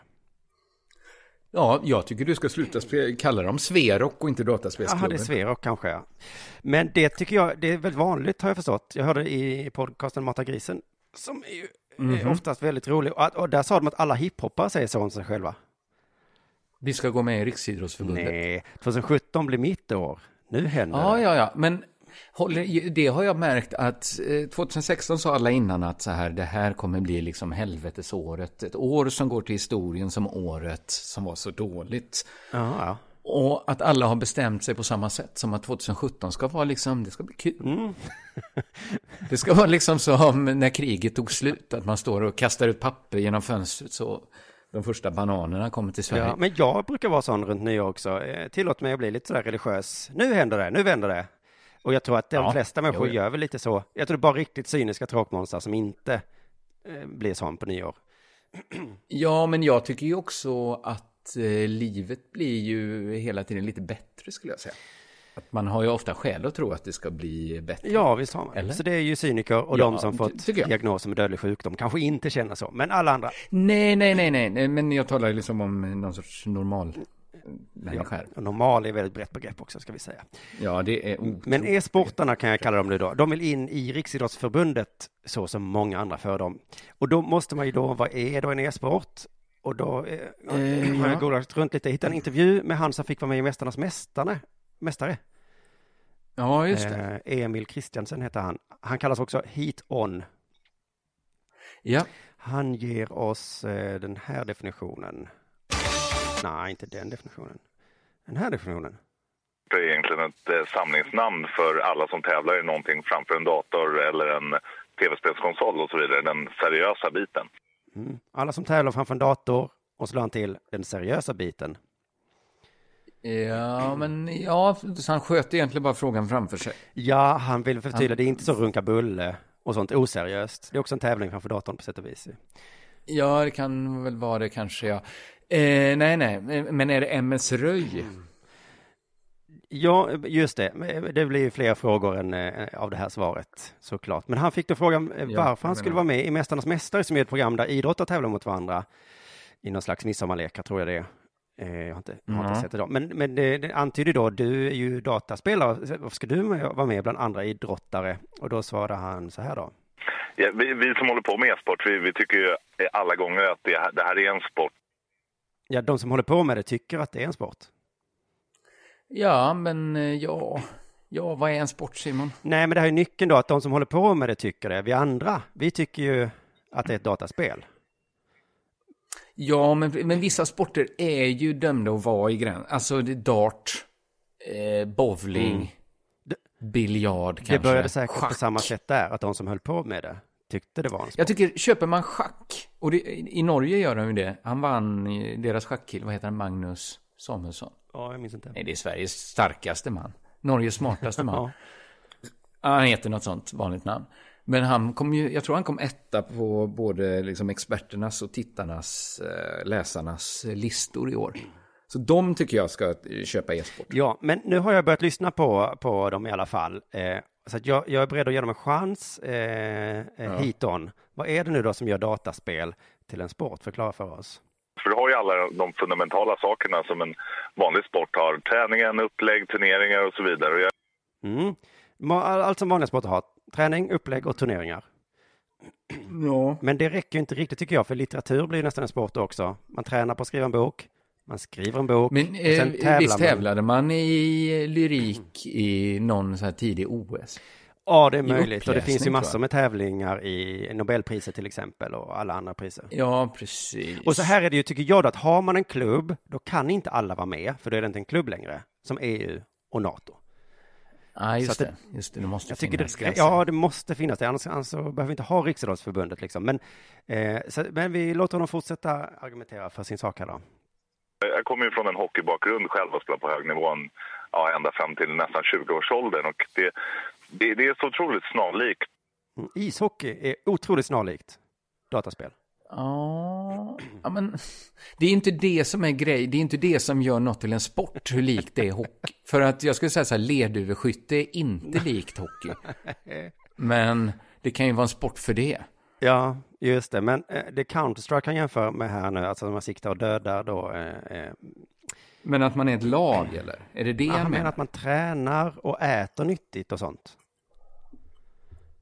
Ja, jag tycker du ska sluta kalla dem Sverok och inte Jaha, Dataspelsklubben. det är Sverok kanske ja. Men det tycker jag, det är väldigt vanligt har jag förstått. Jag hörde i podcasten Mata grisen, som är ju Mhm. är oftast väldigt rolig. Och, och där sa de att alla hiphoppare säger så om sig själva. Vi ska gå med i Riksidrottsförbundet. Nej, 2017 blir mitt år. Nu händer Ja, det. ja, ja, men håller, det har jag märkt att eh, 2016 sa alla innan att så här, det här kommer bli liksom helvetesåret. Ett år som går till historien som året som var så dåligt. Ja. Och att alla har bestämt sig på samma sätt som att 2017 ska vara liksom, det ska bli kul. Mm. det ska vara liksom som när kriget tog slut, att man står och kastar ut papper genom fönstret så de första bananerna kommer till Sverige. Ja, men jag brukar vara sån runt nyår också. Eh, Tillåt mig att bli lite sådär religiös. Nu händer det, nu vänder det. Och jag tror att de Ja, flesta människor jo, ja. gör väl lite så. Jag tror det är bara riktigt cyniska tråkmånsar som inte eh, blir sån på nyår. Ja, men jag tycker ju också att eh, livet blir ju hela tiden lite bättre skulle jag säga. Att man har ju ofta skäl att tro att det ska bli bättre. Ja, visst har man. Eller? Så det är ju cyniker och Ja, de som fått diagnoser med dödlig sjukdom kanske inte känner så. Men alla andra. Nej, nej, nej, nej, nej, men jag talar liksom om någon sorts normal människa. Ja, normal är väldigt brett begrepp också, ska vi säga. Ja, det är otroligt. Men e-sportarna kan jag kalla dem nu då. De vill in i Riksidrottsförbundet så som många andra för dem. Och då måste man ju då, vad är då en e-sport? Och då eh, Eh, har ja. jag googlat runt lite, hittade en intervju med han som fick vara med i Mästarnas mästare. Mästare. Ja, just det. Eh, Emil Kristiansen heter han. Han kallas också Heat On. Ja. Han ger oss eh, den här definitionen. Nej, inte den definitionen. Den här definitionen. Det är egentligen ett eh, samlingsnamn för alla som tävlar i någonting framför en dator eller en tv-spelskonsol och så vidare. Den seriösa biten. Mm. Alla som tävlar framför en dator och så la han till den seriösa biten. Ja, men ja, så han sköt egentligen bara frågan framför sig. Ja, han vill förtydliga, Han- det är inte så runka bulle och sånt oseriöst. Det är också en tävling framför datorn på sätt och vis. Ja, det kan väl vara det kanske, ja. Eh, nej, nej, men är det MS Röj? Ja, just det. Det blir ju fler frågor än eh, av det här svaret, såklart. Men han fick då frågan eh, Ja, varför jag han skulle menar- vara med i Mästarnas Mästare, som är ett program där idrottare tävlar mot varandra i någon slags midsommarlekar, tror jag det är. Eh, Jag har inte, jag har inte Ja. sett det då. Men, men det, det antyder då, du är ju dataspelare, varför ska du med, vara med bland andra idrottare? Och då svarade han så här då. Ja, vi, vi som håller på med e-sport, vi, vi tycker ju alla gånger att det, här- det här är en sport. Ja, de som håller på med det tycker att det är en sport. Ja, men eh, ja, ja, vad är en sport, Simon? Nej, men det här är nyckeln då, att de som håller på med det tycker det. Vi andra, vi tycker ju att det är ett dataspel. Ja, men, men vissa sporter är ju dömda att vara i gräns. Alltså, det dart, eh, bowling, biljard kanske. Mm. Det började säkert på schack. samma sätt där, att de som höll på med det tyckte det var en sport. Jag tycker, köper man schack, och det, i Norge gör de ju det. Han vann i deras schackkille, vad heter han, Magnus Samuelsson? Ja, jag minns inte. Nej, det är Sveriges starkaste man. Norges smartaste man. Ja. Han heter något sånt vanligt namn. Men han kom ju, jag tror han kom etta på både liksom experternas och tittarnas, eh, läsarnas listor i år. Så de tycker jag ska eh, köpa e-sport. Ja, men nu har jag börjat lyssna på, på dem i alla fall. Eh, så att jag, jag är beredd att ge dem en chans. Eh, eh, Ja. Hit on. Vad är det nu då som gör dataspel till en sport? Förklara för oss. För du har ju alla de fundamentala sakerna som en vanlig sport har. Träningen, upplägg, turneringar och så vidare. Mm. Allt som vanliga sporter har. Träning, upplägg och turneringar. Ja. Men det räcker ju inte riktigt tycker jag, för litteratur blir ju nästan en sport också. Man tränar på att skriva en bok, man skriver en bok, Men och eh, sen tävlar visst man. tävlade man i lyrik i någon så här tidig OS? Ja, det är möjligt. Och det finns ju massor med tävlingar i Nobelpriset till exempel och alla andra priser. Ja, precis. Och så här är det ju, tycker jag då, att har man en klubb, då kan inte alla vara med, för då är det inte en klubb längre, som EU och NATO. Ja, just Så det. Just det, det måste jag tycker finnas det, gränser. Ja, det måste finnas det, annars, annars så behöver vi inte ha Riksidrottsförbundet liksom. Men, eh, så, men vi låter honom fortsätta argumentera för sin sak här då. Jag kommer ju från en hockeybakgrund själv och spelat på hög nivå ja, ända fram till nästan 20-årsåldern. Och det, det, det är så otroligt snarlikt. Mm, Ishockey är otroligt snarlikt dataspel. Ja, ja, men det är inte det som är grej. Det är inte det som gör något till en sport, hur likt det är hockey. För att jag skulle säga så här, lerduveskytte är inte likt hockey. Men det kan ju vara en sport för det. Ja, just det. Men eh, det Counter-Strike kan jämföra med här nu, alltså när man siktar och dödar då. Eh, eh, Men att man är ett lag, eller? Är det det ja, han menar att man tränar och äter nyttigt och sånt.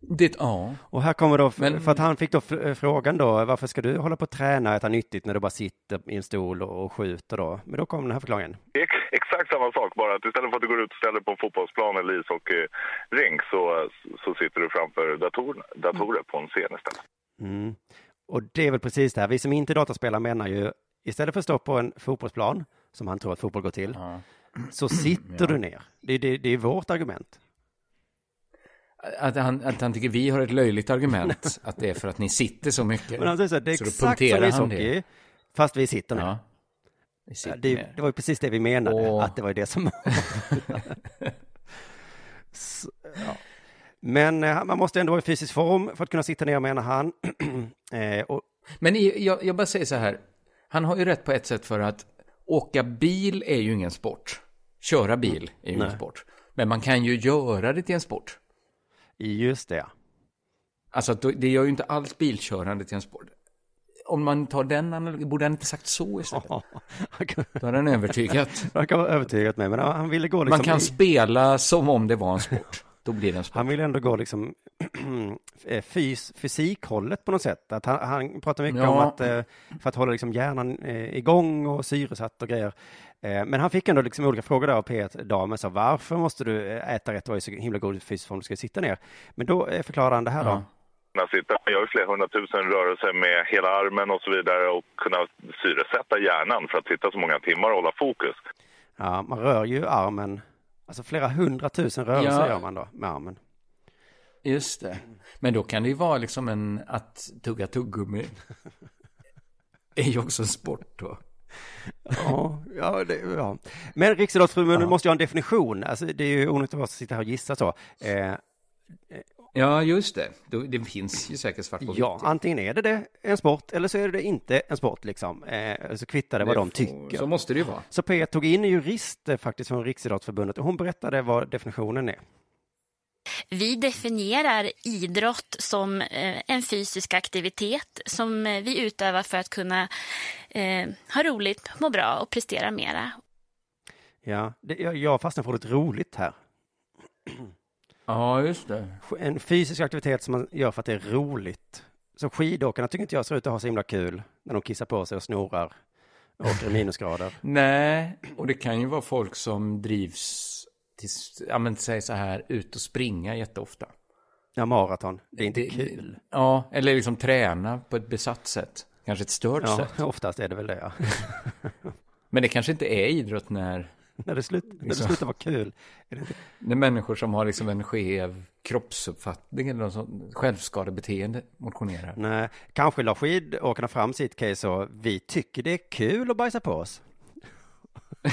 Det, ja. Och här kommer då, Men- för att han fick då eh, frågan då, varför ska du hålla på och träna och äta nyttigt när du bara sitter i en stol och, och skjuter då? Men då kom den här förklaringen. Det är exakt samma sak, bara att istället för att du går ut och ställer på en fotbollsplan eller ishockeyrink så, så sitter du framför dator, datorer på en scen istället. Mm. Och det är väl precis det här, vi som inte är dataspelare menar ju, istället för att stå på en fotbollsplan, som han tror att fotboll går till, så sitter Ja. du ner. Det, det, det är vårt argument. Att han, att han tycker vi har ett löjligt argument. Att det är för att ni sitter så mycket. Men han säger så här, det är Så exakt som ishockey, det. fast vi sitter ner. Ja. Vi sitter det, ner. det var ju precis det vi menade, Åh. att det var det som Så, ja. Men eh, man måste ändå vara i fysisk form för att kunna sitta ner, menar han. eh, och, Men i- jag, jag bara säger så här. Han har ju rätt på ett sätt för att åka bil är ju ingen sport. Köra bil är ju ingen sport. Men man kan ju göra det till en sport. Just det. Alltså det gör ju inte alls bilkörande till en sport. om man tar den analogin, borde han inte sagt så istället? Då hade han övertygat. Han kan vara övertygat med, men han ville gå liksom Man kan spela som om det var en sport. Då blir det en sport. Han vill ändå gå liksom eh, fys, fysikhållet på något sätt. Att han, han pratar mycket Ja. om att eh, för att hålla liksom hjärnan eh, igång och syresatt och grejer. Men han fick ändå liksom olika frågor där av P1 Damen sa varför måste du äta rätt och vara i så himla god fysisk form du ska sitta ner. Men då förklarar han det här då. kunna sitta. Man gör flera hundratusen rörelser med hela armen och så vidare och kunna syresätta hjärnan för att sitta så många timmar och hålla fokus. Ja, man rör ju armen, alltså flera hundratusen rörelser Ja. gör man då med armen. Just det. Men då kan det ju vara liksom en, att tugga tuggummi. är ju också en sport då. Ja, ja, det, ja. Men Riksidrottsförbundet måste ju ha en definition. Alltså, det är ju onödigt att bara sitta här och gissa så. Eh, Ja, just det. Det finns ju säkert svart på ja, vitt. antingen är det, det en sport eller så är det inte en sport liksom. Eh, så kvittar det vad Det de tycker. så måste det ju vara. Så P tog in en jurist eh, faktiskt från Riksidrottsförbundet och hon berättade vad definitionen är. Vi definierar idrott som eh, en fysisk aktivitet som eh, vi utövar för att kunna eh, ha roligt, må bra och prestera mera. Ja, det, jag, jag fastnade för ordet roligt här. Ja, just det. En fysisk aktivitet som man gör för att det är roligt. Så skidåkarna tycker inte jag ser ut att ha så himla kul när de kissar på sig och snorar och åker i minusgrader. Nej, och det kan ju vara folk som drivs till, ja men säg så här, ut och springa jätteofta. Ja, maraton. Det är inte Det- kul. Ja, eller liksom träna på ett besatt sätt. Kanske ett stört Ja, sätt. oftast är det väl det, ja. Men det kanske inte är idrott när... När det, slut, när det slutar vara kul. När människor som har liksom en skev kroppsuppfattning eller något sånt, självskadebeteende motionerar. Nej, kanske la skidåkarna fram sitt case och vi tycker det är kul att bajsa på oss.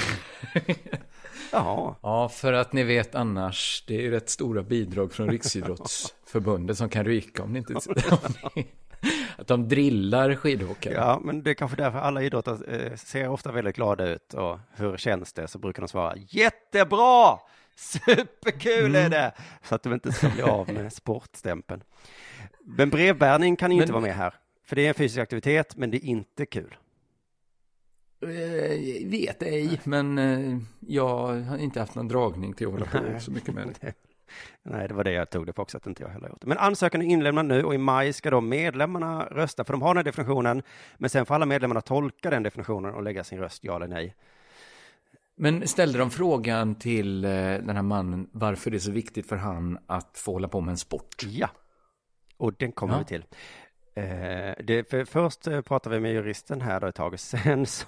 Jaha. Ja, för att ni vet annars, det är ju rätt stora bidrag från Riksidrottsförbundet som kan ryka om ni inte... om ni- att de drillar skidåkare. Ja, men det är kanske därför alla idrottare eh, ser ofta väldigt glada ut och hur känns det? Så brukar de svara jättebra! Superkul är det! Så att de inte ska bli av med sportstämpeln. Men brevbärning kan inte Men- vara med här. För det är en fysisk aktivitet, men det är inte kul. Eh, vet ej, men eh, jag har inte haft någon dragning till att hålla på så mycket med det. Nej, det var det jag tog det på också, att inte jag heller gjort det. Men ansökan är inlämnad nu och i maj ska då medlemmarna rösta, för de har den här definitionen, men sen får alla medlemmarna tolka den definitionen och lägga sin röst ja eller nej. Men ställde de frågan till eh, den här mannen varför det är så viktigt för han att få hålla på med en sport? Ja, och den kommer Ja. vi till. Eh, det, för först eh, pratade vi med juristen här då ett tag, sen så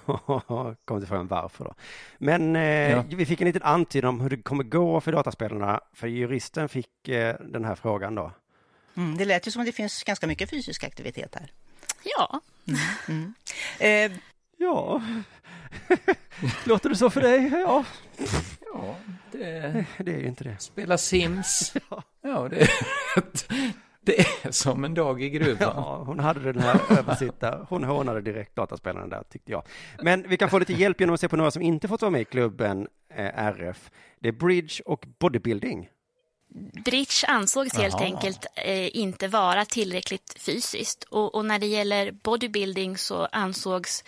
kom det frågan varför då. Men eh, Ja. vi fick en liten antydan om hur det kommer gå för dataspelarna, för juristen fick eh, den här frågan då. Mm, det lät ju som att det finns ganska mycket fysisk aktivitet här. Ja. Mm. Eh, ja, låter det så för dig? Ja. Ja, det, det är ju inte det. Spela Sims. ja, det är, det är som en dag i gruvan. Ja, hon hade den här översitta. Hon hånade direkt dataspelaren där, tyckte jag. Men vi kan få lite hjälp genom att se på några som inte fått vara med i klubben eh, RF. Det är bridge och bodybuilding. Bridge ansågs helt Jaha. enkelt eh, inte vara tillräckligt fysiskt. Och, och när det gäller bodybuilding så ansågs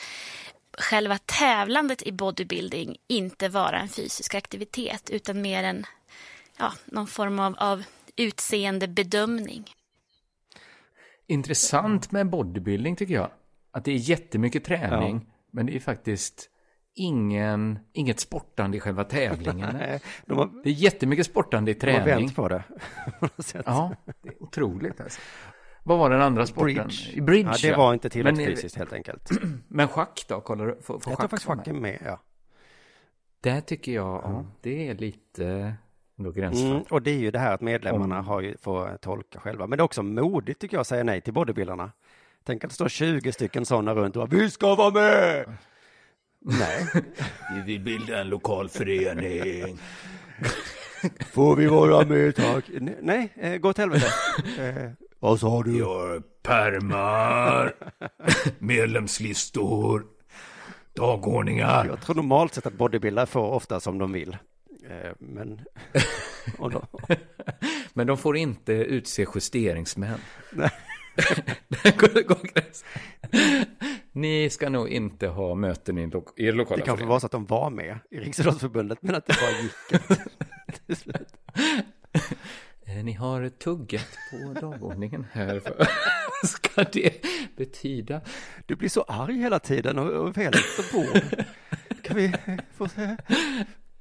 själva tävlandet i bodybuilding inte vara en fysisk aktivitet utan mer en, ja, någon form av, av utseendebedömning. Intressant med bodybuilding tycker jag. Att det är jättemycket träning, Ja. men det är faktiskt ingen, inget sportande i själva tävlingen. De har- Det är jättemycket sportande i De har träning. vänt på det. Ja, det är otroligt alltså. Vad var den andra sporten? Bridge. Bridge, Ja, det var inte tillräckligt fysiskt, helt enkelt. Men schack då? Kollar du? Får, får Jag tror schack faktiskt vara schack är med, ja. Där tycker jag, ja, det är lite. Mm, och det är ju det här att medlemmarna Om- har ju, får tolka själva. Men det är också modigt tycker jag att säga nej till bodybuildarna. Tänk att det står 20 stycken sådana runt och bara, vi ska vara med! Nej. Vi vill bilda en lokal förening. Får vi vara med tack? Ne- Nej, eh, gå åt helvete. Eh, vad sa du? Jag har pärmar, medlemslistor, dagordningar. Jag tror normalt sett att bodybuildare får ofta som de vill. Eh, men... då, Men de får inte utse justeringsmän. Ni ska nog inte ha möten i, lo i lokala Det kanske var så att de var med i Riksidrottsförbundet, men att det bara gick till slut. Eh, Ni har tugget på dagordningen här. För... Ska det betyda? Du blir så arg hela tiden och, och fel på. Kan vi få se?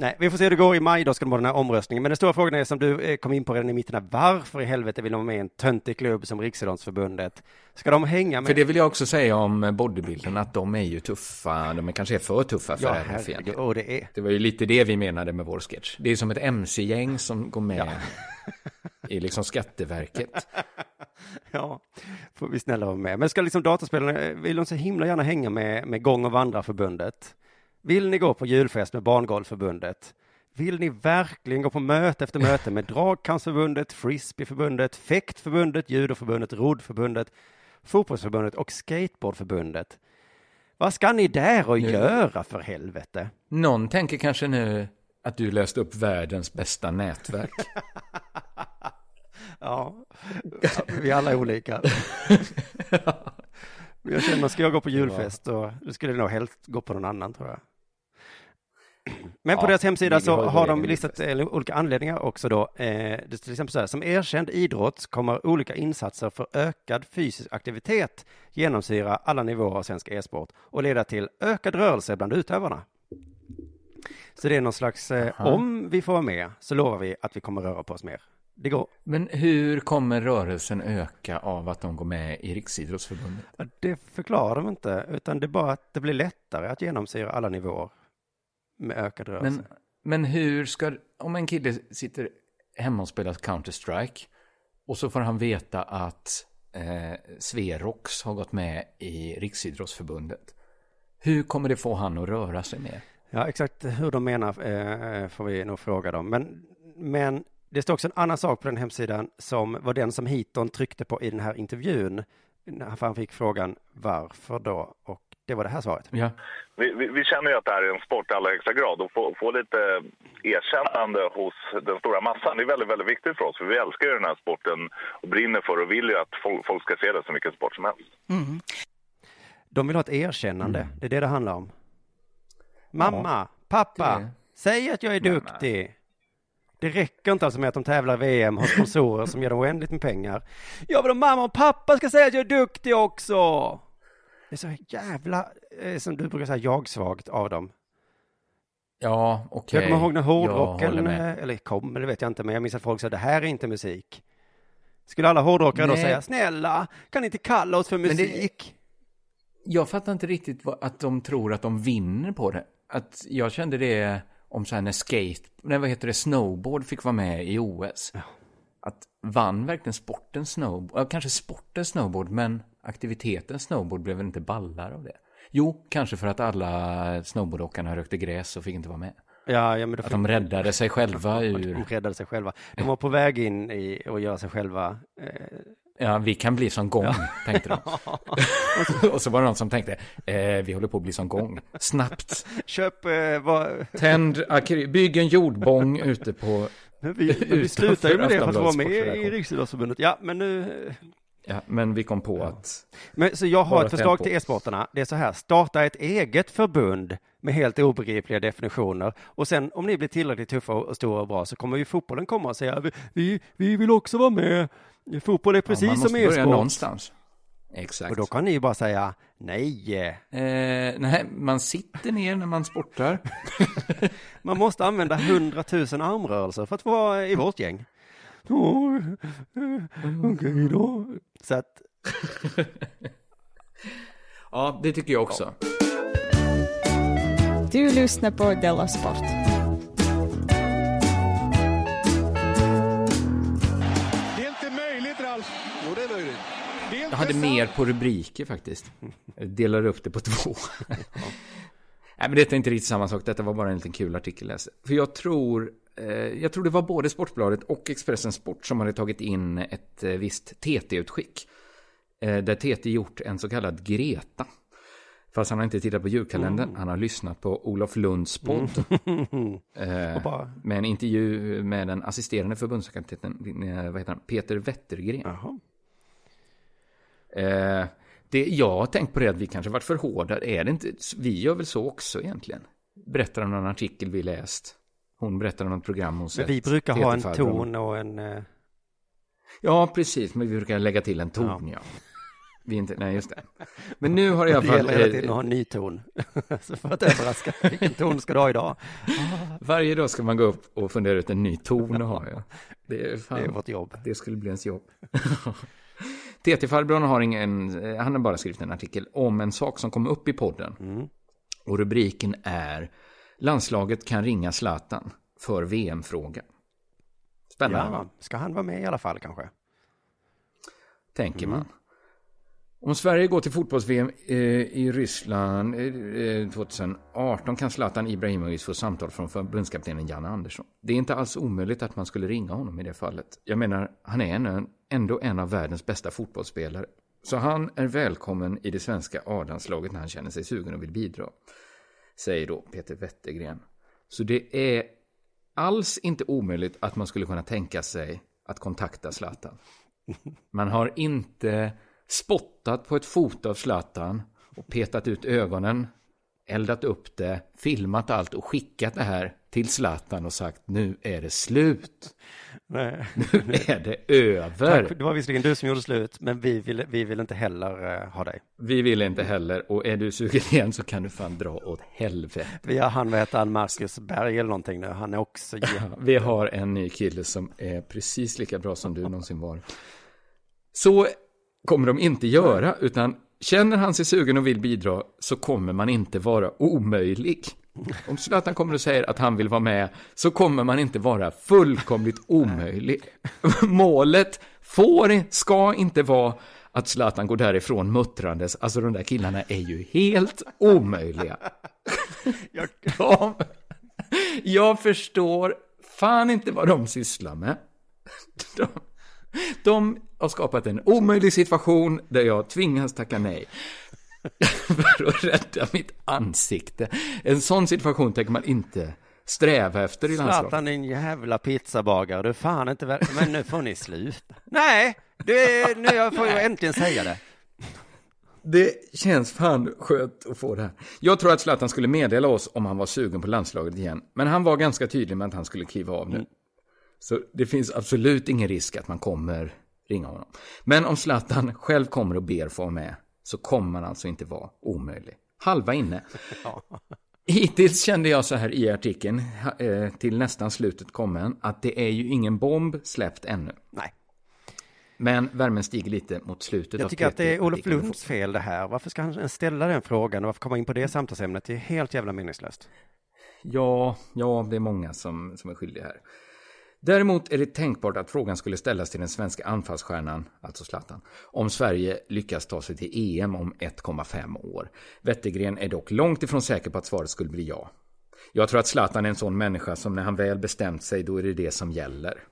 Nej, vi får se hur det går i maj, då ska de ha den här omröstningen. Men den stora frågan är som du eh, kom in på redan i mitten, här, varför i helvete vill de vara med i en töntig klubb som Riksidrottsförbundet? Ska de hänga med? För det vill jag också säga om bodybuildern, att de är ju tuffa, de är kanske är för tuffa för Ja, RF egentligen. och det är. Det var ju lite det vi menade med vår sketch. Det är som ett MC-gäng som går med i liksom Skatteverket. Ja, får vi snälla vara med. Men ska liksom dataspelarna, eh, vill de så himla gärna hänga med, med Gång och vandrarförbundet? Vill ni gå på julfest med Barngolfförbundet? Vill ni verkligen gå på möte efter möte med Dragkampsförbundet, Frisbeeförbundet, Fäktförbundet, Judoförbundet, Roddförbundet, Fotbollsförbundet och Skateboardförbundet? Vad ska ni där och Nu- göra för helvete? Någon tänker kanske nu att du löste upp världens bästa nätverk. Ja, vi alla är olika. Men jag känner, ska jag gå på julfest då skulle jag nog helst gå på någon annan tror jag. Men på Ja, deras hemsida så har de listat olika anledningar också då. Eh, det är till exempel så här, som erkänd idrott kommer olika insatser för ökad fysisk aktivitet genomsyra alla nivåer av svensk e-sport och leda till ökad rörelse bland utövarna. Så det är någon slags, eh, om vi får vara med så lovar vi att vi kommer röra på oss mer. Det går. Men hur kommer rörelsen öka av att de går med i Riksidrottsförbundet? Det förklarar de inte, utan det är bara att det blir lättare att genomsyra alla nivåer med ökad rörelse. Men, men hur ska, om en kille sitter hemma och spelar Counter-Strike och så får han veta att eh, Sverox har gått med i Riksidrottsförbundet. Hur kommer det få han att röra sig mer? Ja, exakt hur de menar eh, får vi nog fråga dem. Men, men det står också en annan sak på den hemsidan som var den som Hiton tryckte på i den här intervjun. När han fick frågan varför då? Och det var det här svaret. Ja. Vi, vi, vi känner ju att det här är en sport i allra högsta grad och få, få lite erkännande hos den stora massan. Det är väldigt, väldigt viktigt för oss för vi älskar ju den här sporten och brinner för och vill ju att folk, folk ska se det som vilken sport som helst. De vill ha ett erkännande. Det är det det handlar om. Mamma, Ja, pappa, det- säg att jag är duktig. Det räcker inte alltså med att de tävlar i VM har sponsorer som ger dem oändligt med pengar. Jag vill att mamma och pappa ska säga att jag är duktig också. Det är så jävla, eh, som du brukar säga, jag-svagt av dem. Ja, okej. Jag kommer ihåg när hårdrocken, eh, eller kommer, det vet jag inte, men jag minns att folk sa det här är inte musik. Skulle alla hårdrockare då Nej. säga, snälla, kan ni inte kalla oss för Men det- musik? Jag fattar inte riktigt vad, att de tror att de vinner på det. Att jag kände det om så här när skate, nej vad heter det, snowboard fick vara med i OS. Att vann verkligen sporten snowboard, ja, kanske sporten snowboard, men aktiviteten snowboard blev väl inte ballar av det. Jo, kanske för att alla snowboardåkarna rökte gräs och fick inte vara med. Ja, ja, men Att de räddade sig själva De ur... räddade sig själva. De var på väg in i att göra sig själva. Eh, Ja, vi kan bli som gång, Ja. tänkte de. och, så, och så var det någon som tänkte, eh, vi håller på att bli som gång. Snabbt. Köp, eh, vad... Tänd, akry- bygg en jordbång ute på... Men vi, men vi slutar ju med det för att vara med i Riksidrottsförbundet. Ja, men nu... Ja, men vi kom på att... Men, så jag har ett förslag till e-sportarna. Det är så här, starta ett eget förbund med helt obegripliga definitioner. Och sen om ni blir tillräckligt tuffa och stora och bra så kommer ju fotbollen komma och säga vi, vi, vi vill också vara med. Fotboll är precis ja, man som måste börja e-sport. någonstans. Exakt. Och då kan ni ju bara säga nej. Eh, nej, man sitter ner när man sportar. Man måste använda hundratusen armrörelser för att få vara i vårt gäng. Oh, Okej då. Så att, Ja, det tycker jag också. Du lyssnar på Della Sport. Det är inte möjligt, Ralf. Jo, det är möjligt. Det är Jag hade sant. mer på rubriker faktiskt. Jag delar upp det på två. Nej, men detta är inte riktigt samma sak. Detta var bara en liten kul artikel. För jag tror, jag tror det var både Sportbladet och Expressen Sport som hade tagit in ett eh, visst TT-utskick. Eh, där TT gjort en så kallad Greta. Fast han har inte tittat på julkalendern. Han har lyssnat på Olof Lunds podd. Eh, Och bara- med en intervju med den assisterande förbundskaptenen, eh, vad heter han, Peter Wettergren. Eh, det, jag har tänkt på det att vi kanske varit för hårda. Är det inte? Vi gör väl så också egentligen. Berättar om någon artikel vi läst. Hon berättar om något program hon Men sett. vi brukar ha en ton och en... eh, Ja, precis. Men vi brukar lägga till en ton, ja. Vi är inte, nej, just det. Men nu har alla Det gäller hela eh, tiden att ha en ny ton. För att överraska, vilken ton ska du ha idag? Varje dag ska man gå upp och fundera ut en ny ton att ha. Ja. Det, är fan, Det är vårt jobb. Det skulle bli ens jobb. TT-farbrorn har ingen, eh, han har bara skrivit en artikel om en sak som kom upp i podden. Mm. Och rubriken är Landslaget kan ringa Zlatan för VM-fråga. Spännande. Ja, ska han vara med i alla fall kanske? tänker Mm. man. Om Sverige går till fotbolls-VM eh, i Ryssland eh, 2018 kan Zlatan Ibrahimovic få samtal från förbundskaptenen Janne Andersson. Det är inte alls omöjligt att man skulle ringa honom i det fallet. Jag menar, han är ändå en av världens bästa fotbollsspelare. Så han är välkommen i det svenska A-landslaget när han känner sig sugen och vill bidra. Säger då Peter Wettergren. Så det är alls inte omöjligt att man skulle kunna tänka sig att kontakta Zlatan. Man har inte spottat på ett foto av Zlatan och petat ut ögonen, eldat upp det, filmat allt och skickat det här till Zlatan och sagt nu är det slut. Nej. Nu är det över. Tack, Det var visserligen du som gjorde slut, men vi vill, vi vill inte heller eh, ha dig. Vi vill inte heller och är du sugen igen så kan du fan dra åt helvete. Vi har han, vad heter han, Marcus Berg eller någonting nu. Han är också... Vi har en ny kille som är precis lika bra som du någonsin var. Så kommer de inte göra, utan känner han sig sugen och vill bidra så kommer man inte vara omöjlig. Om Zlatan kommer och säger att han vill vara med så kommer man inte vara fullkomligt omöjlig. Målet får, ska inte vara att Zlatan går därifrån muttrandes. Alltså de där killarna är ju helt omöjliga. De, jag förstår fan inte vad de sysslar med. De, de har skapat en omöjlig situation där jag tvingas tacka nej. För att rädda mitt ansikte. En sån situation tänker man inte sträva efter i landslaget. Zlatan din jävla pizzabagare, du är fan inte väl... Men nu får ni sluta. Nej, det är, nu jag får jag äntligen säga det. Det känns fan skönt att få det här. Jag tror att Zlatan skulle meddela oss om han var sugen på landslaget igen. Men han var ganska tydlig med att han skulle kliva av nu. Så det finns absolut ingen risk att man kommer ringa honom. Men om Zlatan själv kommer och ber få vara med så kommer man alltså inte vara omöjlig. Halva inne. Hittills kände jag så här i artikeln, eh, till nästan slutet kommen, att det är ju ingen bomb släppt ännu. Nej. Men värmen stiger lite mot slutet. Jag tycker att det är Olof. Lunds fel det här. Varför ska han ställa den frågan och varför komma in på det samtalsämnet? Det är helt jävla meningslöst. Ja, ja, det är många som, som är skyldiga här. Däremot är det tänkbart att frågan skulle ställas till den svenska anfallsstjärnan, alltså Zlatan, om Sverige lyckas ta sig till EM om 1,5 år. Wettergren är dock långt ifrån säker på att svaret skulle bli ja. Jag tror att Zlatan är en sån människa som när han väl bestämt sig, då är det det som gäller.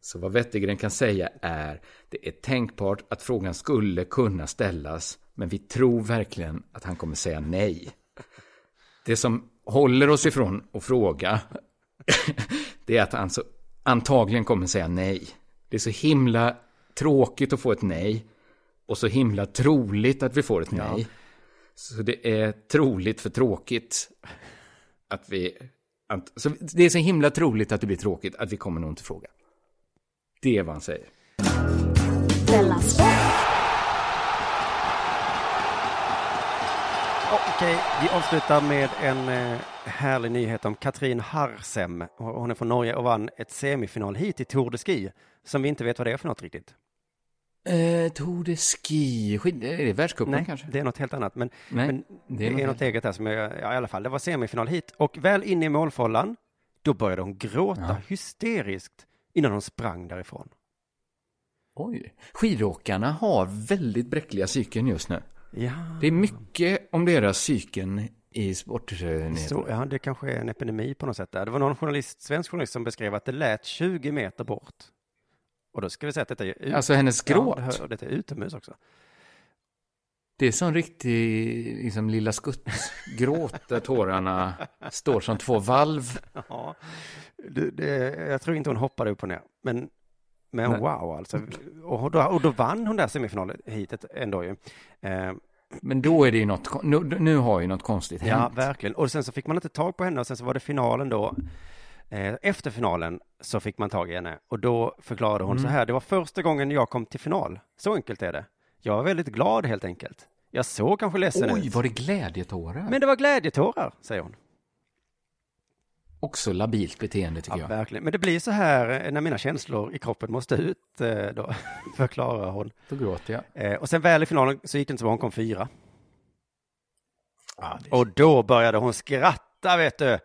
Så vad Wettergren kan säga är, det är tänkbart att frågan skulle kunna ställas, men vi tror verkligen att han kommer säga nej. Det som håller oss ifrån att fråga, det är att han så antagligen kommer säga nej. Det är så himla tråkigt att få ett nej, och så himla troligt att vi får ett nej. Så det är troligt för tråkigt att vi... Att, så det är så himla troligt att det blir tråkigt att vi kommer nog inte fråga. Det är vad han säger. Okej, vi avslutar med en eh, härlig nyhet om Katrin Harsem. Hon är från Norge och vann ett semifinal hit i Tour de Ski, som vi inte vet vad det är för något riktigt. Eh, Tour de Ski, skid, är det världscupen Nej, kanske? det är något helt annat. Men, Nej, men det det är är, något något eget där som jag, ja, i alla fall, det var semifinal hit. Och väl inne i målfållan, då började hon gråta Ja. hysteriskt innan hon sprang därifrån. Oj. Skidåkarna har väldigt bräckliga psyken just nu. Ja. Det är mycket om deras psyken i sportnyheterna. Så, ja, det kanske är en epidemi på något sätt där. Det var någon journalist, svensk journalist som beskrev att det lät 20 meter bort. Och då ska vi säga att detta är ut- Alltså hennes Ja, gråt? det hör- och detta är utomhus också. Det är som riktig liksom, lilla skutt-gråt där tårarna står som två valv. Ja, det, det, jag tror inte hon hoppade upp och ner. Men Men Nej. wow alltså. Och då, och då vann hon där semifinalen hitet ändå ju. Eh, Men då är det ju något, nu, nu har ju något konstigt Ja, hänt. verkligen. Och sen så fick man inte tag på henne och sen så var det finalen då. Eh, efter finalen så fick man tag i henne och då förklarade hon Mm. så här. Det var första gången jag kom till final. Så enkelt är det. Jag var väldigt glad helt enkelt. Jag såg kanske ledsen Oj, ut. var det glädjetårar? Men det var glädjetårar, säger hon. Också labilt beteende tycker Ja, jag. verkligen. Men det blir så här eh, när mina känslor i kroppen måste ut, eh, då förklarar hon. Då gråter jag. Eh, och sen väl i finalen så gick det inte så bra, hon kom fyra. Och då började hon skratta, vet du.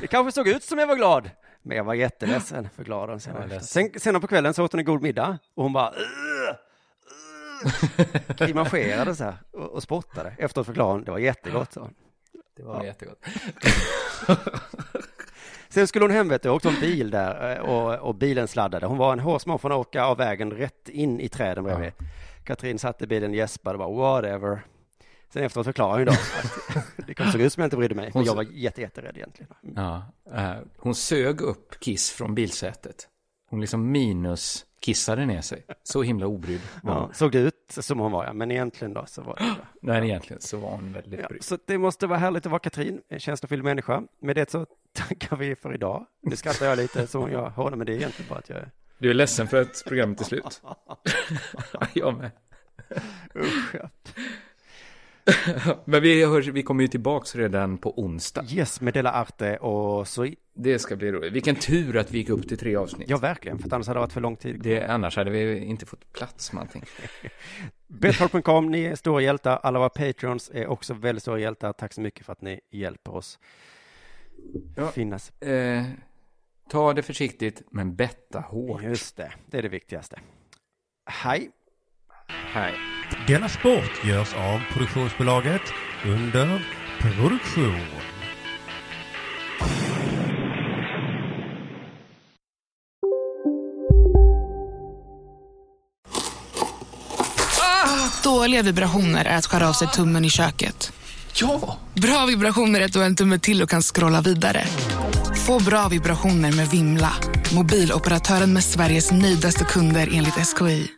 det kanske såg ut som jag var glad. Men jag var jätteledsen, förklarade hon sen. sen. Sen på kvällen så åt hon en god middag och hon bara grimaserade så här och, och spottade. Efteråt förklarade hon, det var jättegott, hon. Det var jättegott. Sen skulle hon hem vet du, åkte en bil där eh, och, och bilen sladdade. Hon var en hårsmån från att åka av vägen rätt in i träden bredvid. Katrin satt i bilen, gäspade och bara whatever. Sen efteråt förklarade hon då att det kanske såg ut som jag inte brydde mig. Hon jag var jätte, jätterädd egentligen. Ja, eh, hon sög upp Kiss från bilsätet. Hon liksom minus kissade ner sig. Så himla obrydd Ja, såg det ut som hon var ja, men egentligen då så var det Nej, egentligen så var hon väldigt Ja, brydd. så det måste vara härligt att vara Katrin, en känslofylld människa. Med det så tackar vi för idag. Nu skrattar jag lite som jag håller, men det är egentligen bara att jag. Du är ledsen för att programmet är slut? jag med. Usch, ja. Men vi, hörs, vi kommer ju tillbaks redan på onsdag. Yes, med Dela Arte och så... Det ska bli roligt. Vilken tur att vi gick upp till tre avsnitt. Ja, verkligen, för annars hade det varit för lång tid. Det, annars hade vi inte fått plats med allting. Betthard.com, ni är stora hjältar. Alla våra patreons är också väldigt stora hjältar. Tack så mycket för att ni hjälper oss Ja. finnas. Eh, ta det försiktigt, men betta hårt. Just det, det är det viktigaste. Hej! Hej. Denna sport görs av produktionsbolaget under produktion. Dåliga vibrationer är att skära av sig tummen i köket. Ja! Bra vibrationer är att du har en tumme till och kan scrolla vidare. Få bra vibrationer med Vimla. Mobiloperatören med Sveriges nöjdaste kunder enligt SKI.